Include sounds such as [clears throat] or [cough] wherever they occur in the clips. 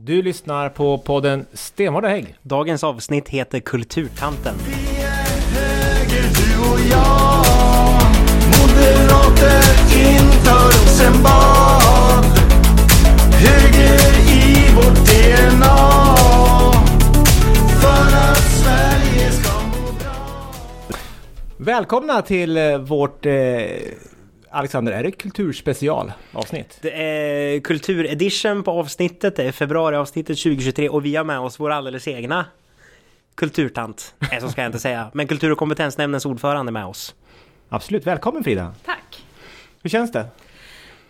Du lyssnar på podden Stenvard och Hägg. Dagens avsnitt heter Kulturtanten. Vi är höger, du och jag Moderater inför Rosenbad Höger i vårt DNA För att Sverige ska må bra Välkomna till eh, vårt, eh, Alexander, är det kulturspecial avsnitt? Det är kulturedition på avsnittet, det är februariavsnittet 2023 och vi har med oss vår alldeles egna kulturtant. Nej, så ska jag inte säga. Men Kultur och kompetensnämndens ordförande med oss. Absolut, välkommen Frida! Tack! Hur känns det? Är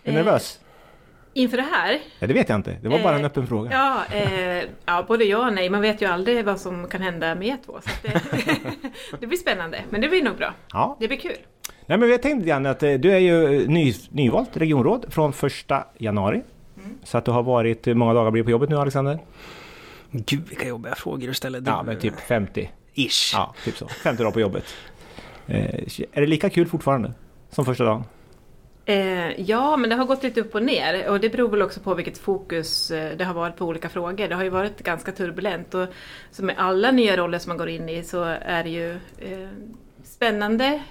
du Eh, nervös? Inför det här? Ja, det vet jag inte, det var bara en eh, öppen fråga. Ja, eh, ja, både ja och nej. Man vet ju aldrig vad som kan hända med er två. Så det, [laughs] det blir spännande, men det blir nog bra. Ja. Det blir kul. Nej men vi har tänkt grann att eh, du är ju ny, nyvalt regionråd från första januari. Så att du har varit, hur många dagar blir på jobbet nu Alexander? Gud vilka jobbiga frågor du ställer. Ja men typ 50. Ish. Ja, typ så. 50 dagar på jobbet. Eh, är det lika kul fortfarande? Som första dagen? Eh, ja, men det har gått lite upp och ner och det beror väl också på vilket fokus eh, det har varit på olika frågor. Det har ju varit ganska turbulent och som med alla nya roller som man går in i så är det ju eh, spännande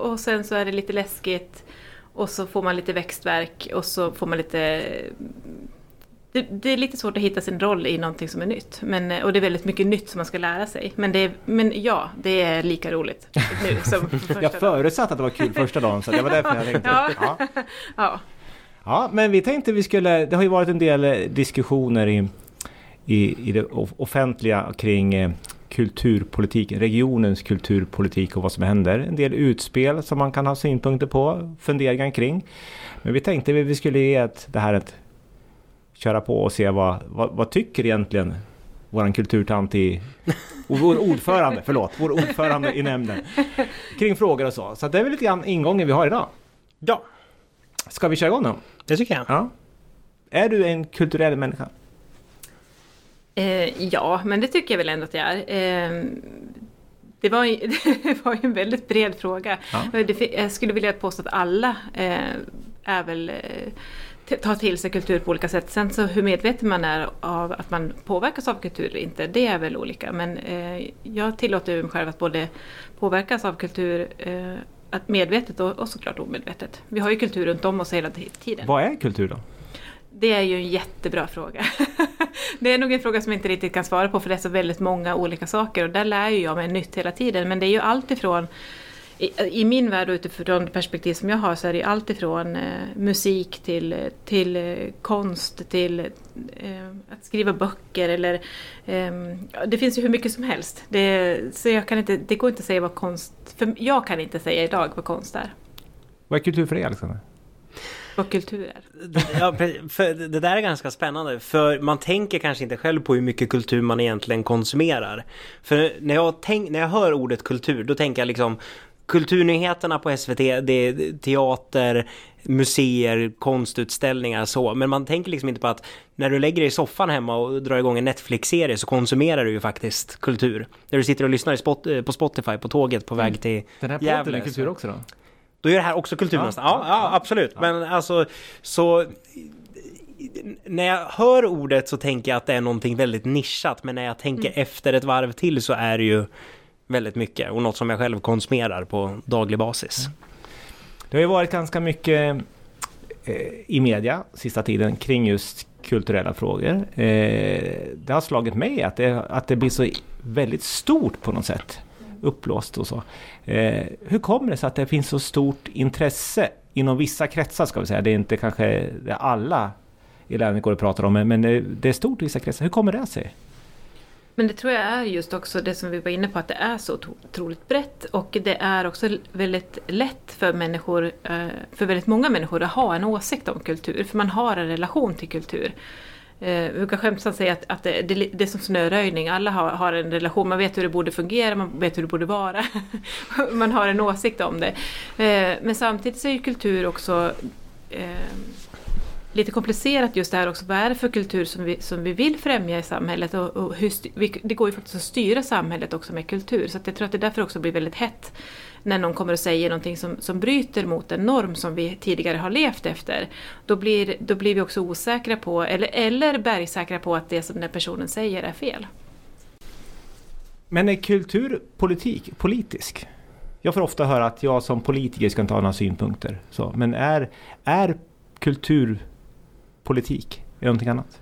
och sen så är det lite läskigt och så får man lite växtverk och så får man lite det, det är lite svårt att hitta sin roll i någonting som är nytt. Men, och det är väldigt mycket nytt som man ska lära sig. Men, det men ja, det är lika roligt nu [laughs] som för första Jag förutsatte att det var kul första dagen så det var därför jag tänkte. Ja. Ja. Ja. Ja, men vi tänkte vi skulle, det har ju varit en del diskussioner i, i, i det off- offentliga kring eh, kulturpolitik, regionens kulturpolitik och vad som händer. En del utspel som man kan ha synpunkter på, funderingar kring. Men vi tänkte vi vi skulle ge ett, det här ett köra på och se vad, vad, vad tycker egentligen våran kulturtant i, vår ordförande, förlåt, vår ordförande i nämnden kring frågor och så. Så det är väl lite grann ingången vi har idag. Ja, Ska vi köra igång då? det tycker jag. Ja. Är du en kulturell människa? Eh, ja, men det tycker jag väl ändå att jag är. Eh, det, var, ju- [laughs] det var ju en väldigt bred fråga. Ja. Jag skulle vilja påstå att alla eh, är väl eh, t- tar till sig kultur på olika sätt. Sen så hur medveten man är av att man påverkas av kultur eller inte, det är väl olika. Men eh, jag tillåter mig själv att både påverkas av kultur eh, att medvetet och, och såklart omedvetet. Vi har ju kultur runt om oss hela ti- tiden. Vad är kultur då? Det är ju en jättebra fråga. [laughs] det är nog en fråga som jag inte riktigt kan svara på för det är så väldigt många olika saker och där lär ju jag mig nytt hela tiden. Men det är ju allt ifrån i, I min värld och utifrån det perspektiv som jag har så är det ju allt ifrån eh, musik till, till eh, konst till eh, att skriva böcker eller ehm, det finns ju hur mycket som helst. Det, så jag kan inte, det går inte att säga vad konst, för jag kan inte säga idag vad konst är. Vad är kultur för dig Alexander? Vad kultur är. Ja, för det där är ganska spännande, för man tänker kanske inte själv på hur mycket kultur man egentligen konsumerar. För när jag, tänk, när jag hör ordet kultur, då tänker jag liksom Kulturnyheterna på SVT, det är teater, museer, konstutställningar så. Men man tänker liksom inte på att när du lägger dig i soffan hemma och drar igång en Netflix-serie så konsumerar du ju faktiskt kultur. När du sitter och lyssnar eh, på Spotify på tåget på väg till Den här podden Gävle, är kultur så- också då? Då är det här också kultur Ja. Ja, absolut. Men alltså, så... När jag hör ordet så tänker jag att det är någonting väldigt nischat, men när jag tänker efter ett varv till så är det ju väldigt mycket och något som jag själv konsumerar på daglig basis. Det har ju varit ganska mycket eh, i media sista tiden kring just kulturella frågor. Eh, det har slagit mig att det, att det blir så väldigt stort på något sätt. Uppblåst och så. Eh, hur kommer det sig att det finns så stort intresse inom vissa kretsar ska vi säga. Det är inte kanske det alla i länet går och pratar om, men- det, är stort i vissa kretsar. Hur kommer det sig? Men det tror jag är just också det som vi var inne på, att det är så otroligt brett och det är också väldigt lätt för människor, eh, för väldigt många människor att ha en åsikt om kultur, för man har en relation till kultur. Eh, Vi brukar skämtsamt säga att, att det, det, det är som snöröjning, alla har, har en relation, man vet hur det borde fungera, man vet hur det borde vara. [laughs] man har en åsikt om det. Eh, Men samtidigt så är ju kultur också eh, lite komplicerat just det här också. Vad är det för kultur som vi, som vi vill främja i samhället? Och, och hur styr, vi, det går ju faktiskt att styra samhället också med kultur. Så att jag tror att det därför också blir väldigt hett när någon kommer och säger någonting som, som bryter mot en norm som vi tidigare har levt efter, då blir, då blir vi också osäkra på, eller, eller bergsäkra på att det som den personen säger är fel. Men är kultur politik, politisk? Jag får ofta höra att jag som politiker ska inte ha några synpunkter. Så, men är, är kulturpolitik? Är någonting annat?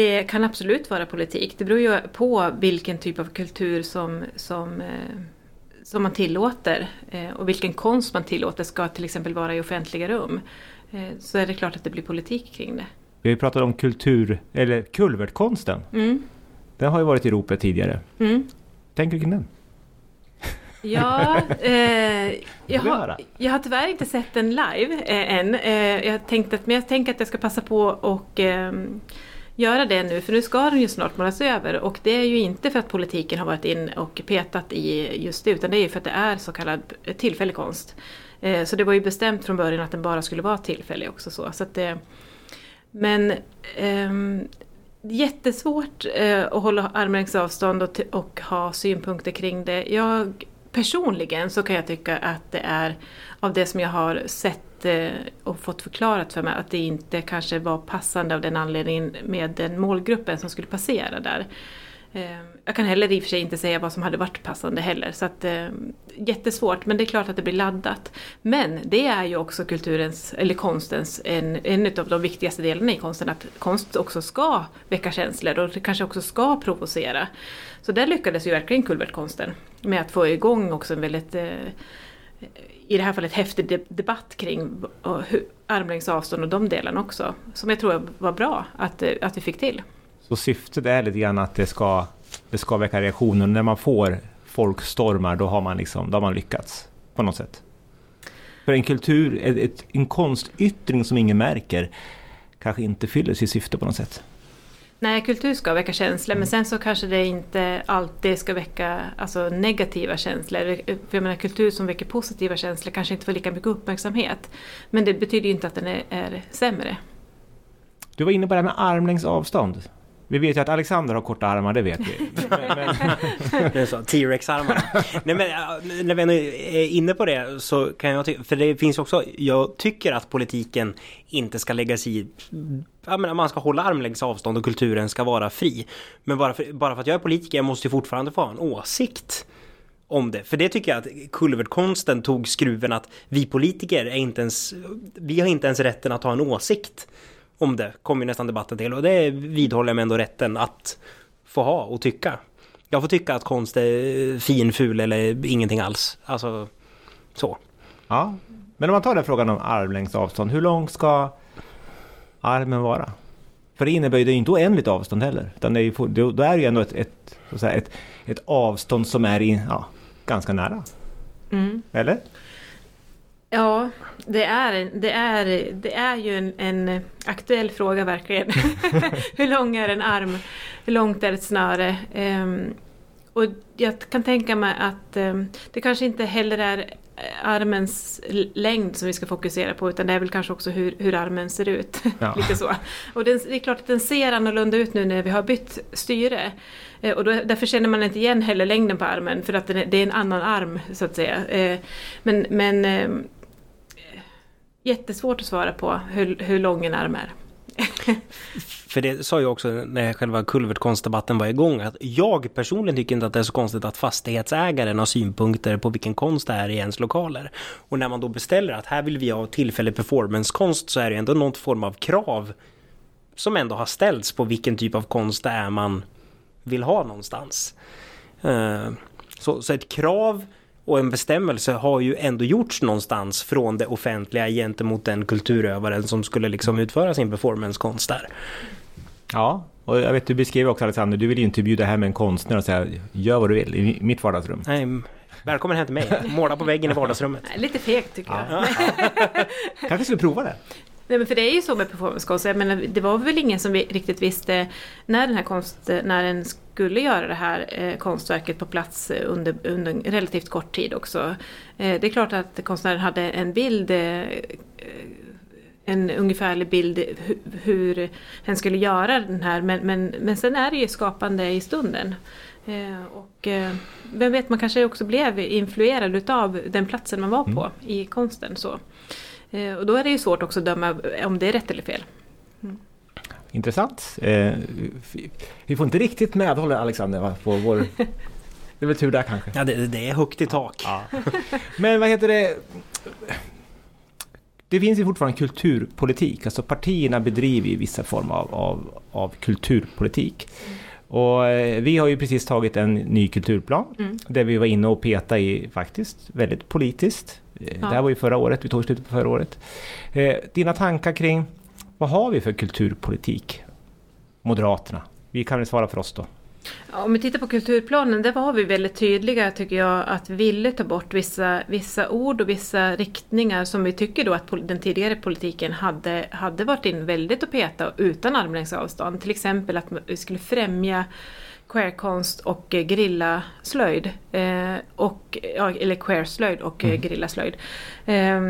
Det kan absolut vara politik. Det beror ju på vilken typ av kultur som, som, eh, som man tillåter eh, och vilken konst man tillåter ska till exempel vara i offentliga rum. Eh, så är det klart att det blir politik kring det. Vi har ju pratat om kultur, eller kulvertkonsten. Mm. Den har ju varit i ropet tidigare. Mm. Tänker du kring den? Ja, [laughs] eh, jag, har, jag har tyvärr inte sett den live eh, än. Eh, jag tänkte att, men jag tänker att jag ska passa på och eh, göra det nu, för nu ska den ju snart målas över. Och det är ju inte för att politiken har varit in och petat i just det, utan det är ju för att det är så kallad tillfällig konst. Eh, så det var ju bestämt från början att den bara skulle vara tillfällig också. Så, så att det, men ehm, jättesvårt eh, att hålla armlängds avstånd och, och ha synpunkter kring det. Jag personligen så kan jag tycka att det är av det som jag har sett Eh, och fått förklarat för mig att det inte kanske var passande av den anledningen med den målgruppen som skulle passera där. Ehm, jag kan heller i och för sig inte säga vad som hade varit passande heller. Så att, ehm, jättesvårt, men det är klart att det blir laddat. Men det är ju också kulturens, eller konstens, en, en av de viktigaste delarna i konsten. Att konst också ska väcka känslor och kanske också ska provocera. Så där lyckades ju verkligen kulvertkonsten med att få igång också en väldigt eh, i det här fallet häftig debatt kring hur- armlängds avstånd och de delarna också. Som jag tror var bra att, eh, att vi fick till. Så syftet är lite grann att det ska, det ska väcka reaktioner. När man får folkstormar då har man, liksom, då har man lyckats på något sätt. För en kultur, ett, en konstyttring som ingen märker kanske inte fyller sitt syfte på något sätt. Nej, kultur ska väcka känslor men sen så kanske det inte alltid ska väcka alltså, negativa känslor. För jag menar, kultur som väcker positiva känslor kanske inte får lika mycket uppmärksamhet. Men det betyder ju inte att den är, är sämre. Du var inne på det här med armlängds avstånd. Vi vet ju att Alexander har korta armar, det vet vi. [laughs] Det är så, T-Rex-armarna. Nej men när vi ändå är inne på det så kan jag tycka, för det finns också, jag tycker att politiken inte ska lägga sig i, jag menar man ska hålla armlängds avstånd och kulturen ska vara fri. Men bara för, bara för att jag är politiker, jag måste ju fortfarande få ha en åsikt om det. För det tycker jag att kulvertkonsten tog skruven att vi politiker är inte ens, vi har inte ens rätten att ha en åsikt om det, kommer ju nästan debatten till. Och det vidhåller jag mig ändå rätten att få ha och tycka. Jag får tycka att konst är fin, ful eller ingenting alls. Alltså, så. ja. men om man tar den frågan om armlängds avstånd, hur långt ska armen vara? För det innebär ju inte oändligt avstånd heller. Utan det är ju, då är det ju ändå ett, ett, säga, ett, ett avstånd som är i, ja, ganska nära. Mm. Eller? Ja, det är, det är, det är ju en, en aktuell fråga verkligen. [laughs] Hur lång är en arm? Hur långt är ett snöre? Ehm, och jag kan tänka mig att ehm, det kanske inte heller är armens längd som vi ska fokusera på utan det är väl kanske också hur, hur armen ser ut. [laughs] Ja. Lite så. Och den, det är klart att den ser annorlunda ut nu när vi har bytt styre. Eh, Och då, därför känner man inte igen heller längden på armen för att den är, det är en annan arm så att säga. Eh, Men, men ehm, Jättesvårt att svara på hur, hur lång en arm är. [laughs] För det sa jag också när själva kulvertkonstdebatten var igång att jag personligen tycker inte att det är så konstigt att fastighetsägaren har synpunkter på vilken konst det är i ens lokaler. Och när man då beställer att här vill vi ha tillfällig performancekonst så är det ändå någon form av krav som ändå har ställts på vilken typ av konst det är man vill ha någonstans. Eh, så, så ett krav och en bestämmelse har ju ändå gjorts någonstans från det offentliga gentemot den kulturövaren som skulle liksom utföra sin performancekonst där. Ja, och jag vet du beskrev också Alexander, du vill ju inte bjuda hem en konstnär och säga gör vad du vill i mitt vardagsrum. Nej, välkommen hem till mig. Måla på väggen i vardagsrummet. [laughs] Lite fegt tycker jag. Ja. [laughs] Kanske skulle prova det? Nej, men för det är ju så med performancekonst. Jag menar, det var väl ingen som vi riktigt visste när den här konstnären skulle göra det här eh, konstverket på plats eh, under, under relativt kort tid också. Eh, det är klart att konstnären hade en bild eh, en ungefärlig bild hur, hur hen skulle göra den här men, men, men sen är det ju skapande i stunden. Eh, och eh, vem vet, man kanske också blev influerad utav den platsen man var på i konsten. Så. Eh, och då är det ju svårt också att döma om det är rätt eller fel. Intressant. Eh, vi- får inte riktigt medhåll Alexander va, på vår... [laughs] Det är väl tur där kanske. Ja, det, det är högt i tak. Men vad heter det? Det finns ju fortfarande kulturpolitik. Alltså partierna bedriver ju vissa former av, av, av kulturpolitik. Och eh, vi har ju precis tagit en ny kulturplan Mm. där vi var inne och petade i faktiskt väldigt politiskt. Eh, Ja. Det här var ju förra året, vi tog slutet på förra året. Eh, dina tankar kring vad har vi för kulturpolitik? Moderaterna. Vi kan väl svara för oss då. Ja, Om vi tittar på kulturplanen, där var vi väldigt tydliga tycker jag att vi ville ta bort vissa, vissa ord och vissa riktningar som vi tycker då att den tidigare politiken hade, hade varit in väldigt och peta utan armlängds avstånd. Till exempel att vi skulle främja queerkonst och eh, gerillaslöjd. Eh, och, eller queerslöjd och mm. gerillaslöjd. Eh,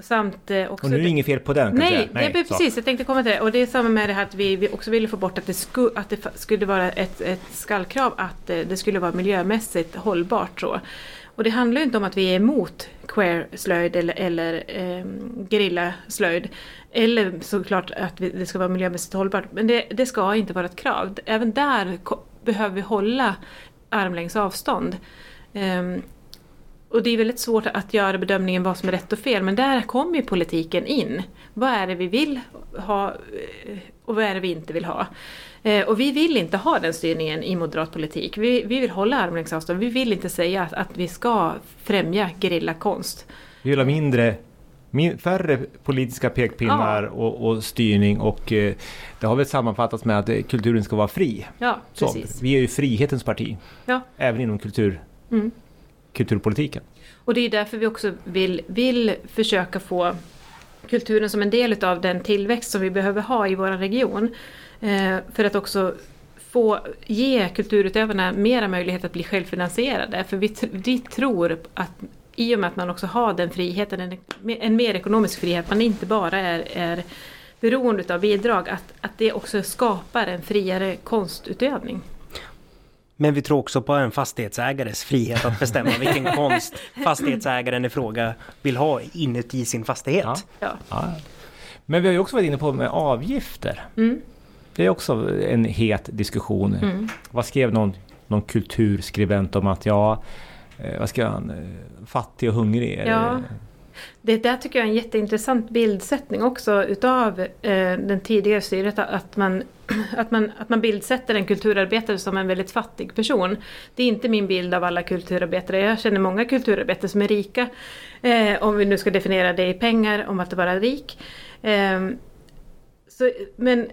samt eh, också... Och nu är det inget fel på den kan jag Nej, säga. det precis. Jag tänkte komma till det. Och det är samma med det här att vi, vi också ville få bort att det, sku, att det skulle vara ett, ett skallkrav att eh, det skulle vara miljömässigt hållbart. Så. Och det handlar ju inte om att vi är emot queer-slöjd eller, eller eh, gerillaslöjd. Eller såklart att vi, det ska vara miljömässigt hållbart. Men det, det ska inte vara ett krav. Även där behöver vi hålla armlängds avstånd. Ehm, och det är väldigt svårt att göra bedömningen vad som är rätt och fel, men där kommer ju politiken in. Vad är det vi vill ha eh, och vad är det vi inte vill ha? Eh, Och vi vill inte ha den styrningen i moderat politik. Vi, vi vill hålla armlängds avstånd. Vi vill inte säga att, att vi ska främja gerillakonst. Vi vill ha mindre, min, färre politiska pekpinnar och, och styrning och eh, det har väl sammanfattats med att kulturen ska vara fri. Ja, Så, precis. vi är ju frihetens parti, Ja. även inom kultur, Mm kulturpolitiken. Och det är därför vi också vill, vill försöka få kulturen som en del av den tillväxt som vi behöver ha i vår region. Eh, för att också få ge kulturutövarna mera möjlighet att bli självfinansierade. För vi, vi tror att i och med att man också har den friheten, en, en mer ekonomisk frihet, man inte bara är, är beroende av bidrag, att, att det också skapar en friare konstutövning. Men vi tror också på en fastighetsägares frihet att bestämma vilken [laughs] konst fastighetsägaren i fråga vill ha inuti sin fastighet. Ja. Ja. Ja. Men vi har ju också varit inne på med avgifter. Mm. Det är också en het diskussion. Mm. Vad skrev någon, någon kulturskribent om att ja, eh, vad ska han, eh, fattig och hungrig? Ja det- där tycker jag är en jätteintressant bildsättning också utav eh, den tidigare styret att man, [clears throat] att, man, att man bildsätter en kulturarbetare som en väldigt fattig person. Det är inte min bild av alla kulturarbetare. Jag känner många kulturarbetare som är rika. Eh, om vi nu ska definiera det i pengar, om att vara rik. Eh, så, men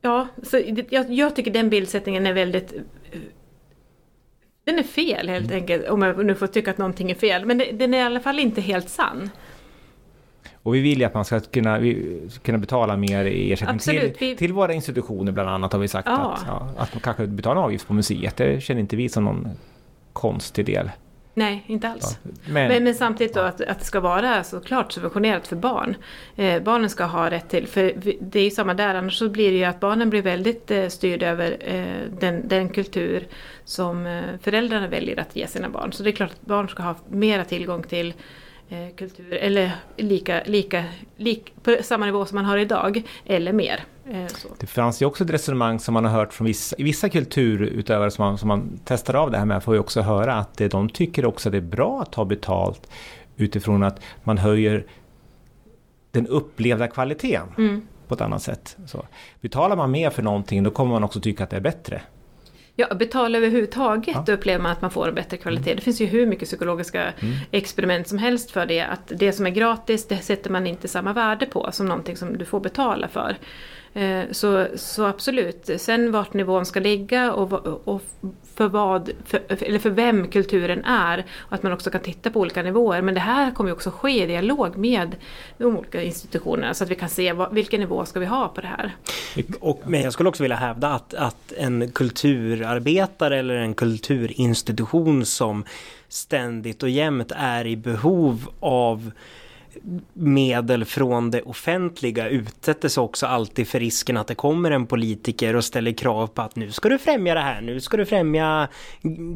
ja, så jag, jag tycker den bildsättningen är väldigt den är fel helt enkelt, om jag nu får tycka att någonting är fel. Men det, den är i alla fall inte helt sann. Och vi vill ju att man ska kunna, kunna betala mer i ersättning Absolut, till, vi- till våra institutioner bland annat har vi sagt Ja. att, ja, att man kanske betalar en avgift på museet. Det känner inte vi som någon konstig del. Nej, inte alls. Ja. Men, Men, men samtidigt då att, att det ska vara såklart subventionerat för barn. Eh, barnen ska ha rätt till, för det är ju samma där, annars så blir det ju att barnen blir väldigt eh, styrda över eh, den, den kultur som eh, föräldrarna väljer att ge sina barn. Så det är klart att barn ska ha mera tillgång till eh, kultur, eller lika, lika, lik, på samma nivå som man har idag, eller mer. Eh, det fanns ju också ett resonemang som man har hört från vissa, vissa kulturutövare som man, som man testar av det här med, får ju också höra att de tycker också att det är bra att ta betalt utifrån att man höjer den upplevda kvaliteten Mm. på ett annat sätt. Så, betalar man mer för någonting då kommer man också tycka att det är bättre. Ja, betala överhuvudtaget Ja. då upplever man att man får en bättre kvalitet. Det finns ju hur mycket psykologiska experiment som helst för det. Att det som är gratis, det sätter man inte samma värde på som någonting som du får betala för. Eh, så, så absolut. Sen vart nivån ska ligga och, och för vad, för, eller för vem kulturen är. Och att man också kan titta på olika nivåer. Men det här kommer ju också ske i dialog med de olika institutionerna. Så att vi kan se vad, vilken nivå ska vi ha på det här. Och, men jag skulle också vilja hävda att, att en kulturarbetare eller en kulturinstitution som ständigt och jämt är i behov av medel från det offentliga utsätter sig också alltid för risken att det kommer en politiker och ställer krav på att nu ska du främja det här, nu ska du främja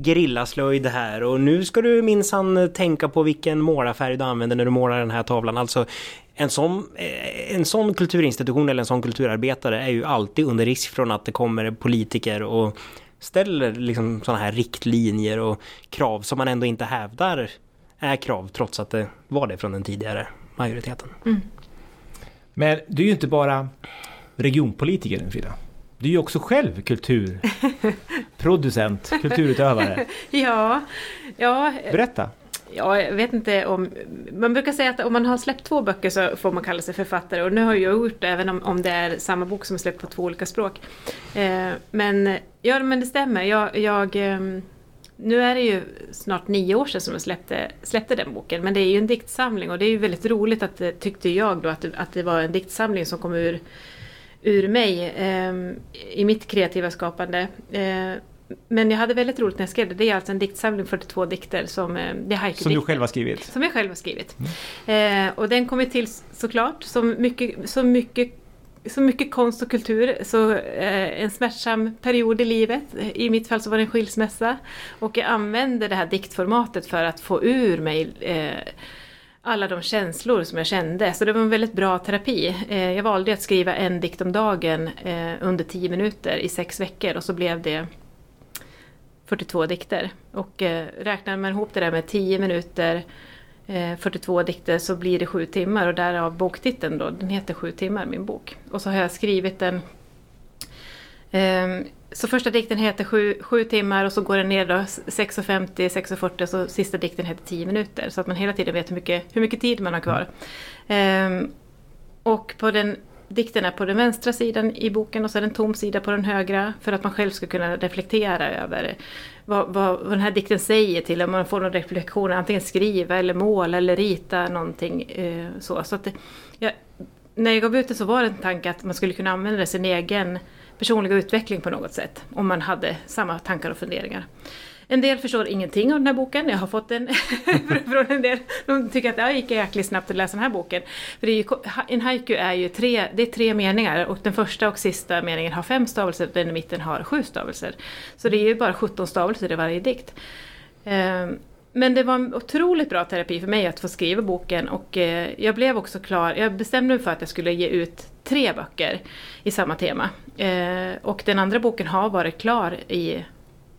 gerillaslöjd här och nu ska du minsann tänka på vilken målarfärg du använder när du målar den här tavlan. Alltså en sån, eh, en sån kulturinstitution eller en sån kulturarbetare är ju alltid under risk från att det kommer politiker och ställer liksom sådana här riktlinjer och krav som man ändå inte hävdar är krav trots att det var det från den tidigare majoriteten. Men du är ju inte bara regionpolitiker Frida. Du är ju också själv kulturproducent, [laughs] kulturutövare. Ja, ja, Berätta! ja, jag vet inte om... Man brukar säga att om man har släppt två böcker så får man kalla sig författare och nu har jag gjort det även om, om det är samma bok som är släppt på två olika språk. Eh, men, ja, men det stämmer. Jag, jag, ehm, nu är det ju snart nio år sedan som jag släppte, släppte den boken men det är ju en diktsamling och det är ju väldigt roligt att det, tyckte jag då att, det- att det var en diktsamling som kom ur, ur mig ehm, i mitt kreativa skapande. Eh, men jag hade väldigt roligt när jag skrev det. Det är alltså en diktsamling, 42 dikter som eh, det är Som du själv har skrivit. Som jag själv har skrivit. Eh, och den kommer till såklart som mycket, så mycket så mycket konst och kultur, så eh, en smärtsam period i livet. I mitt fall så var det en skilsmässa. Och jag använde det här diktformatet för att få ur mig eh, alla de känslor som jag kände. Så det var en väldigt bra terapi. Eh, jag valde att skriva en dikt om dagen under 10 minuter i sex veckor och så blev det 42 dikter. Och räknar man ihop det där med 10 minuter, 42 dikter så blir det 7 timmar och därav boktiteln då, den heter 7 timmar min bok. Och så har jag skrivit den Ehm, Så första dikten heter 7 timmar och så går den ner då 6.50, 6.40 och så sista dikten heter 10 minuter. Så att man hela tiden vet hur mycket, hur mycket tid man har kvar. Ehm, och på den dikten är på den vänstra sidan i boken och så är det en tom sida på den högra för att man själv ska kunna reflektera över vad, vad, vad den här dikten säger till om man får någon reflektion, antingen skriva eller måla eller rita någonting eh, så. så att det, jag, när jag gav ut det så var det en tanke att man skulle kunna använda sin egen personliga utveckling på något sätt. Om man hade samma tankar och funderingar. En del förstår ingenting av den här boken. Jag har fått den [laughs] från en del. De tycker att det gick jäkligt snabbt att läsa den här boken. För det är ju, en haiku är ju tre, det är tre meningar och den första och sista meningen har fem stavelser och den i mitten har sju stavelser. Så det är ju bara 17 stavelser i varje dikt. Ehm, men det var en otroligt bra terapi för mig att få skriva boken och eh, jag blev också klar, jag bestämde mig för att jag skulle ge ut tre böcker i samma tema. Ehm, och den andra boken har varit klar i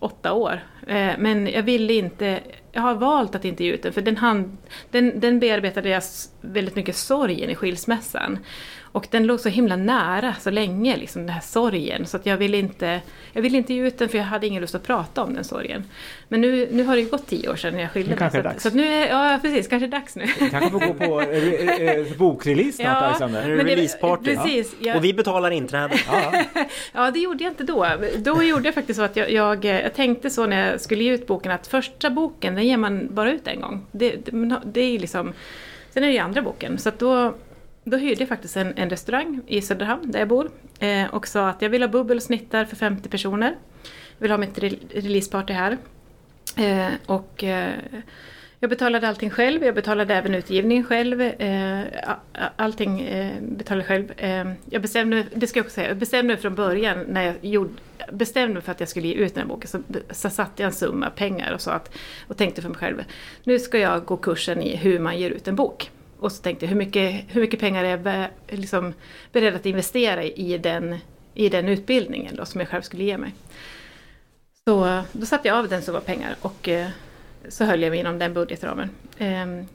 åtta år. Eh, men jag ville inte, jag har valt att inte ge ut den för den, hand, den, den bearbetade jag väldigt mycket sorgen i skilsmässan. Och den låg så himla nära så länge, liksom den här sorgen. Så att jag ville inte, jag ville inte ge ut den för jag hade ingen lust att prata om den sorgen. Men nu, nu har det ju gått tio år sedan jag skilde mig. kanske Så, det är att- så att nu är, ja precis, kanske dags nu. kanske får gå på eh, eh, bokrelease snart Ja. Alexander. Är det det- releaseparty. precis, jag- Och vi betalar inträde. Ja, [laughs] Ja, det gjorde jag inte då. Då gjorde jag faktiskt så att jag, jag, jag tänkte så när jag skulle ge ut boken att första boken, den ger man bara ut en gång. Det, det, det är liksom... Sen är det ju andra boken. Så att då, då hyrde jag faktiskt en, en restaurang i Söderhamn, där jag bor. Eh, och sa att jag vill ha bubbel och snittar för 50 personer. Jag vill ha mitt re- releaseparty här. Eh, och eh, jag betalade allting själv, jag betalade även utgivningen själv. Eh, allting eh, betalade jag själv. Eh, jag bestämde mig, det ska jag också säga, jag bestämde mig från början när jag gjorde, bestämde mig för att jag skulle ge ut den här boken så, så satte jag en summa pengar och, sa att, och tänkte för mig själv, nu ska jag gå kursen i hur man ger ut en bok. Och så tänkte jag, hur mycket, hur mycket pengar är jag be, liksom, beredd att investera i den, i den utbildningen då, som jag själv skulle ge mig. Så då satte jag av den som var pengar och eh, så höll jag mig inom den budgetramen. Ehm,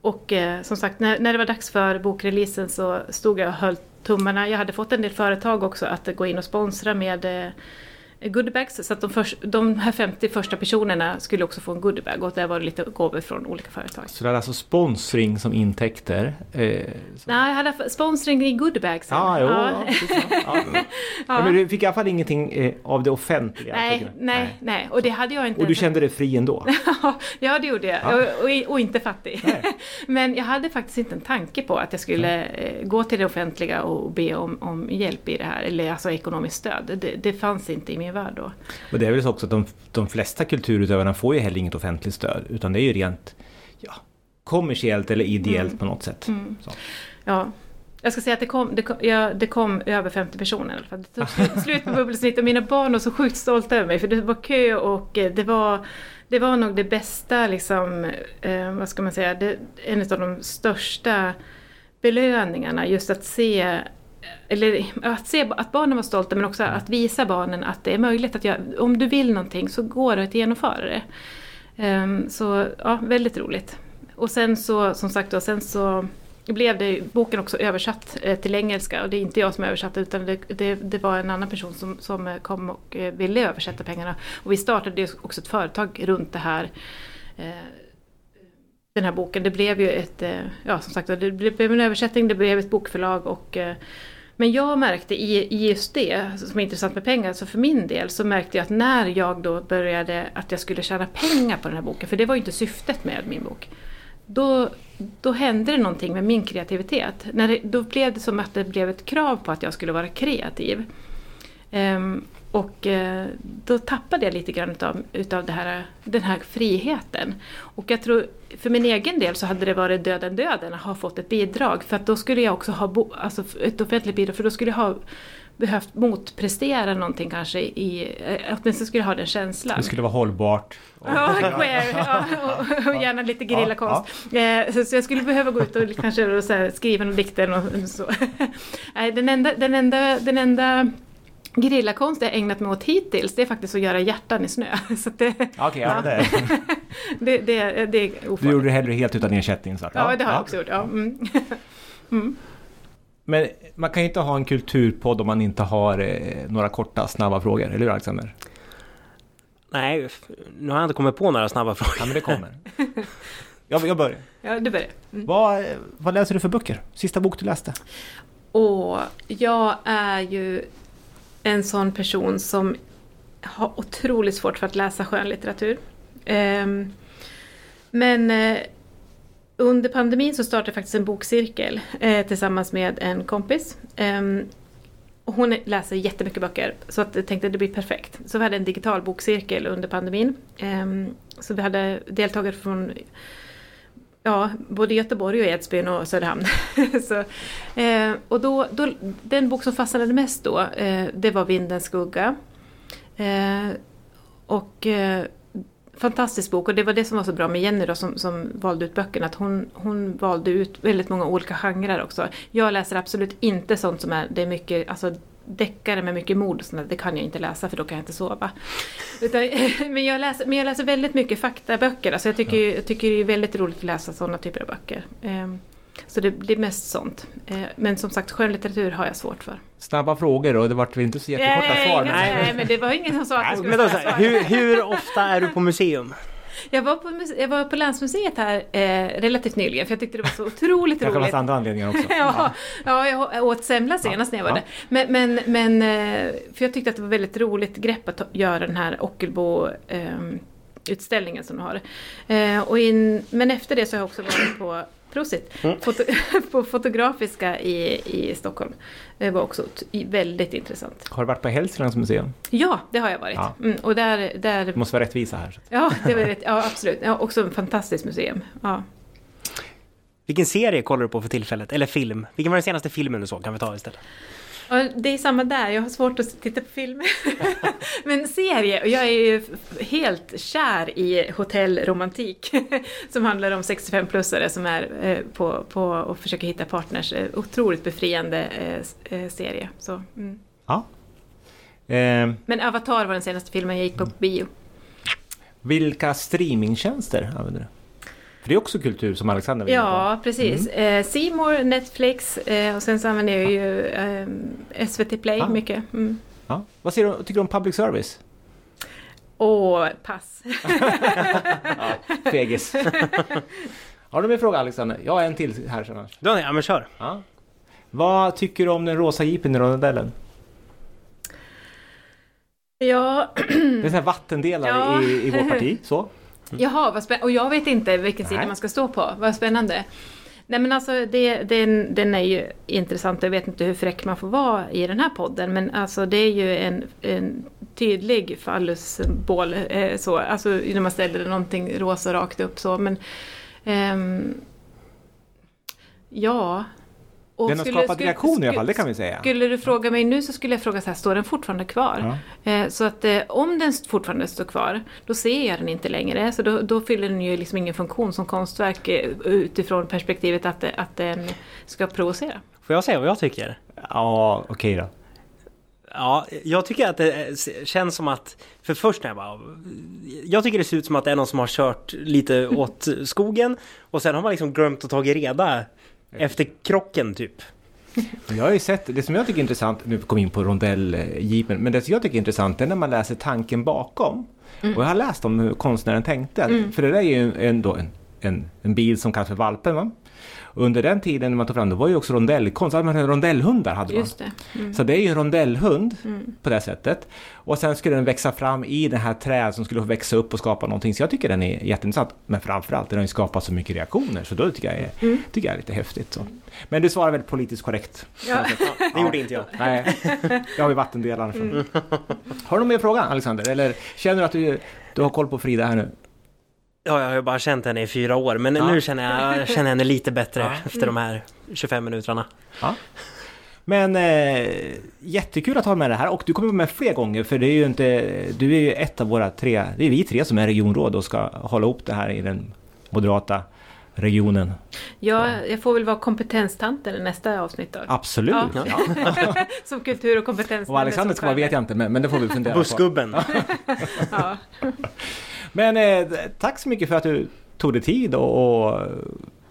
och eh, som sagt, när, när det var dags för bokreleasen så stod jag och höll tummarna. Jag hade fått en del företag också att gå in och sponsra med eh, goodiebags. Så att de, först, de här 50 första personerna skulle också få en goodiebag och där var det lite gåvor från olika företag. så det är alltså sponsring som intäkter. Eh. Nej, jag hade sponsring i goodiebagsen. Ja, jo, ja. [laughs] Ja. ja. Men du fick i alla fall ingenting eh, av det offentliga. Nej, nej, nej. Och det hade jag inte. Och du kände dig fri ändå? [laughs] ja, det gjorde jag. Ja. Och, och, och inte fattig. Nej. [laughs] Men jag hade faktiskt inte en tanke på att jag skulle eh, gå till det offentliga och be om, om hjälp i det här, eller alltså ekonomiskt stöd. Det, det fanns inte i min värld då. Och det är väl så också att de, de flesta kulturutövarna får ju heller inget offentligt stöd utan det är ju rent ja, kommersiellt eller ideellt på något sätt. Så. Ja. Jag ska säga att det kom, det kom, ja, det kom över 50 personer i alla fall. Det tog slut, [laughs] slut på bubbelsnitt och mina barn var så sjukt stolta över mig för det var kö och eh, det var, det var nog det bästa, liksom, eh, vad ska man säga, det, en av de största belöningarna. Just att se eller att se att barnen var stolta men också att visa barnen att det är möjligt att jag, om du vill någonting så går det att genomföra det. Ehm, så ja, väldigt roligt. Och sen så, som sagt då, sen så blev det boken också översatt eh, till engelska och det är inte jag som översatte utan det, det, det var en annan person som, som eh, kom och eh, ville översätta pengarna. Och vi startade också ett företag runt det här eh, den här boken. Det blev ju ett, eh, ja som sagt det blev en översättning, det blev ett bokförlag och eh, men jag märkte i, i just det som är intressant med pengar, så för min del så märkte jag att när jag då började att jag skulle tjäna pengar på den här boken, för det var ju inte syftet med min bok. Då, då hände det någonting med min kreativitet. När det, då blev det som att det blev ett krav på att jag skulle vara kreativ. Um, och eh, då tappade jag lite grann utav, utav här, den här friheten. Och jag tror, för min egen del så hade det varit döden döden att ha fått ett bidrag. För då skulle jag också ha bo, alltså ett offentligt bidrag, för då skulle jag ha behövt motprestera någonting kanske i, eh, åtminstone skulle jag ha den känslan. Det skulle vara hållbart. Ja, queer, ja, och, och gärna lite gerillakonst. Eh, Så, så jag skulle behöva gå ut och kanske så här, skriva någon dikter och så. [laughs] Den enda, den enda, den enda gerillakonst jag ägnat mig åt hittills det är faktiskt att göra hjärtan i snö. [laughs] Så det, Okej, ja, det, [laughs] det, det, det är ofarligt. du gjorde det hellre helt utan ersättning. Så att, Ja, det har jag också gjort. Ja. [laughs] Mm. Men man kan ju inte ha en kulturpodd om man inte har eh, några korta, snabba frågor. Eller hur Alexander? Nej, nu har jag inte kommit på några snabba frågor. Ja, men det kommer. Jag, jag börjar. Ja, du börjar. Vad, vad läser du för böcker? Sista bok du läste? Och jag är ju en sån person som har otroligt svårt för att läsa skönlitteratur. Ehm, men eh, under pandemin så startade jag faktiskt en bokcirkel eh, tillsammans med en kompis. Ehm, hon läser jättemycket böcker så att jag tänkte att det blir perfekt. Så vi hade en digital bokcirkel under pandemin. Ehm, så vi hade deltagare från Ja, både Göteborg och Edsbyn och Söderhamn. [laughs] så, eh, och då, då, den bok som fastnade mest då, eh, det var Vindens skugga. Eh, och eh, fantastisk bok och det var det som var så bra med Jenny då som, som valde ut böckerna, att hon, hon valde ut väldigt många olika genrer också. Jag läser absolut inte sånt som är, det är mycket, alltså deckare med mycket mord och sånt det kan jag inte läsa för då kan jag inte sova. Utan, [laughs] men, jag läser, men jag läser väldigt mycket faktaböcker, alltså jag tycker, jag tycker det är väldigt roligt att läsa sådana typer av böcker. Ehm, Så det, det är mest sånt. Eh, Men som sagt, skönlitteratur har jag svårt för. Snabba frågor och det vart väl inte så jättekorta svar. nej, men- nej, men det var ingen som sa att det skulle vara hur, hur ofta är du på museum? Jag var på, jag var på Länsmuseet här eh, relativt nyligen för jag tyckte det var så otroligt roligt. fanns andra anledningar också. [laughs] Ja, ja, jag åt semla senast när jag var Ja. där. Men, men, men, eh, för jag tyckte att det var väldigt roligt grepp att göra den här Ockelbo ehm, utställningen som de har. Eh, och in, men efter det så har jag också varit på Prosit, foto, [laughs] på Fotografiska i, i Stockholm. Det var också väldigt intressant. Har du varit på Hälsinglands museum? Ja, det har jag varit. Ja. Mm, och där, där Det måste vara rättvisa här. Ja, det var rätt, ja absolut. Ja, också en fantastiskt museum. Ja. Vilken serie kollar du på för tillfället? Eller film? Vilken var den senaste filmen du såg? Kan vi ta istället? Och det är samma där, jag har svårt att titta på filmer. [laughs] Men serie, och jag är ju helt kär i hotellromantik. [laughs] Som handlar om 65-plussare som är eh, på, på och försöker hitta partners. Eh, Otroligt befriande eh, serie. Så, mm. Ja. Eh, Men Avatar var den senaste filmen jag gick på bio. vilka streamingtjänster använder du? För det är också kultur som Alexander var. Ja, precis. Eh, C More, Netflix eh, och sen så använder jag ju eh, SVT Play Ah. mycket. Mm. Ja. Vad säger du, tycker du om public service? Och pass. [laughs] Fegis. [laughs] Har du med fråga Alexander? Jag har en till här sen ja men kör. Ja. Vad tycker du om den rosa jeepen i rondellen? Ja, [clears throat] Det är här vattendelare Ja. i, i vårt parti. Så. Jaha, vad och jag vet inte vilken sida man ska stå på. Vad spännande. Nej men alltså det, den, den är ju intressant. Jag vet inte hur fräck man får vara i den här podden. Men alltså det är ju en, en tydlig fallussymbol. Eh, så. Alltså när man ställer någonting rosa rakt upp så. Men Ehm, ja. Och Den har skulle- skapat skulle- reaktioner i alla skulle- fall, det kan vi säga. Skulle du fråga mig nu så skulle jag fråga så här, står den fortfarande kvar? Eh, så att eh, om den fortfarande står kvar, då ser jag den inte längre. Så då, då fyller den ju liksom ingen funktion som konstverk eh, utifrån perspektivet att, att den ska provocera. Får jag säga vad jag tycker? Ja, okej då. Ja, jag tycker att det känns som att, för först när jag bara, jag tycker det ser ut som att det är någon som har kört lite åt skogen och sen har man liksom glömt att tagit reda efter krocken typ. Jag har ju sett, det som jag tycker är intressant, nu kom jag in på rondelljeepen, men det som jag tycker är intressant är när man läser tanken bakom. Och jag har läst om hur konstnären tänkte. För det där är ju ändå en, en, en bil som kallas för valpen. Va? Under den tiden när man tog fram det var ju också rondellkonst, hade man rondellhundar. Hade man. Just det. Mm. Så det är ju en rondellhund på det sättet. Och sen skulle den växa fram i det här trädet som skulle få växa upp och skapa någonting. Så jag tycker den är jätteintressant. Men framförallt den har ju skapat så mycket reaktioner så då tycker jag är, tycker jag är lite häftigt. Så. Men du svarar väldigt politiskt korrekt. Ja. Det gjorde inte jag. [laughs] Nej, det har vi vattendelaren för. Har du någon mer fråga Alexander? Eller känner du att du, du har koll på Frida här nu? Ja, jag har ju bara känt henne i fyra år, men Ja. nu känner jag, jag känner henne lite bättre Ja. efter de här 25 minuterna. Ja. Men eh, jättekul att ha med det här och du kommer vara med fler gånger för det är ju inte, du är ju ett av våra tre, det är vi tre som är regionråd och ska hålla ihop det här i den moderata regionen. Ja, jag får väl vara kompetenstanten i nästa avsnitt då. Absolut! Ja. Ja. [laughs] Som kultur och kompetens. Och Alexander ska vara vet jag inte men, men det får vi fundera på. Bussgubben. [laughs] Ja. [laughs] Men eh, tack så mycket för att du tog dig tid och, och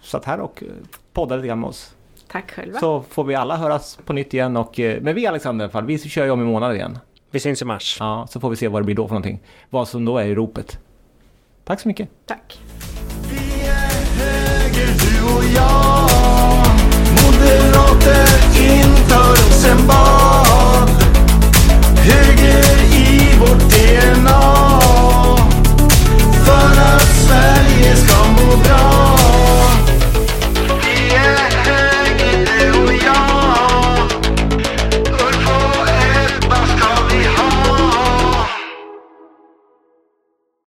satt här och poddade lite grann med oss. Tack själva. Så får vi alla höras på nytt igen. Och, eh, men vi Alexander i alla fall, vi kör ju om i månaden igen. Vi syns i mars. Ja, så får vi se vad det blir då för någonting. Vad som då är i ropet. Tack så mycket. Tack. Vi är höger, du och jag. Moderater inför Rosenbad. Höger i vårt DNA för att Sverige ska må bra.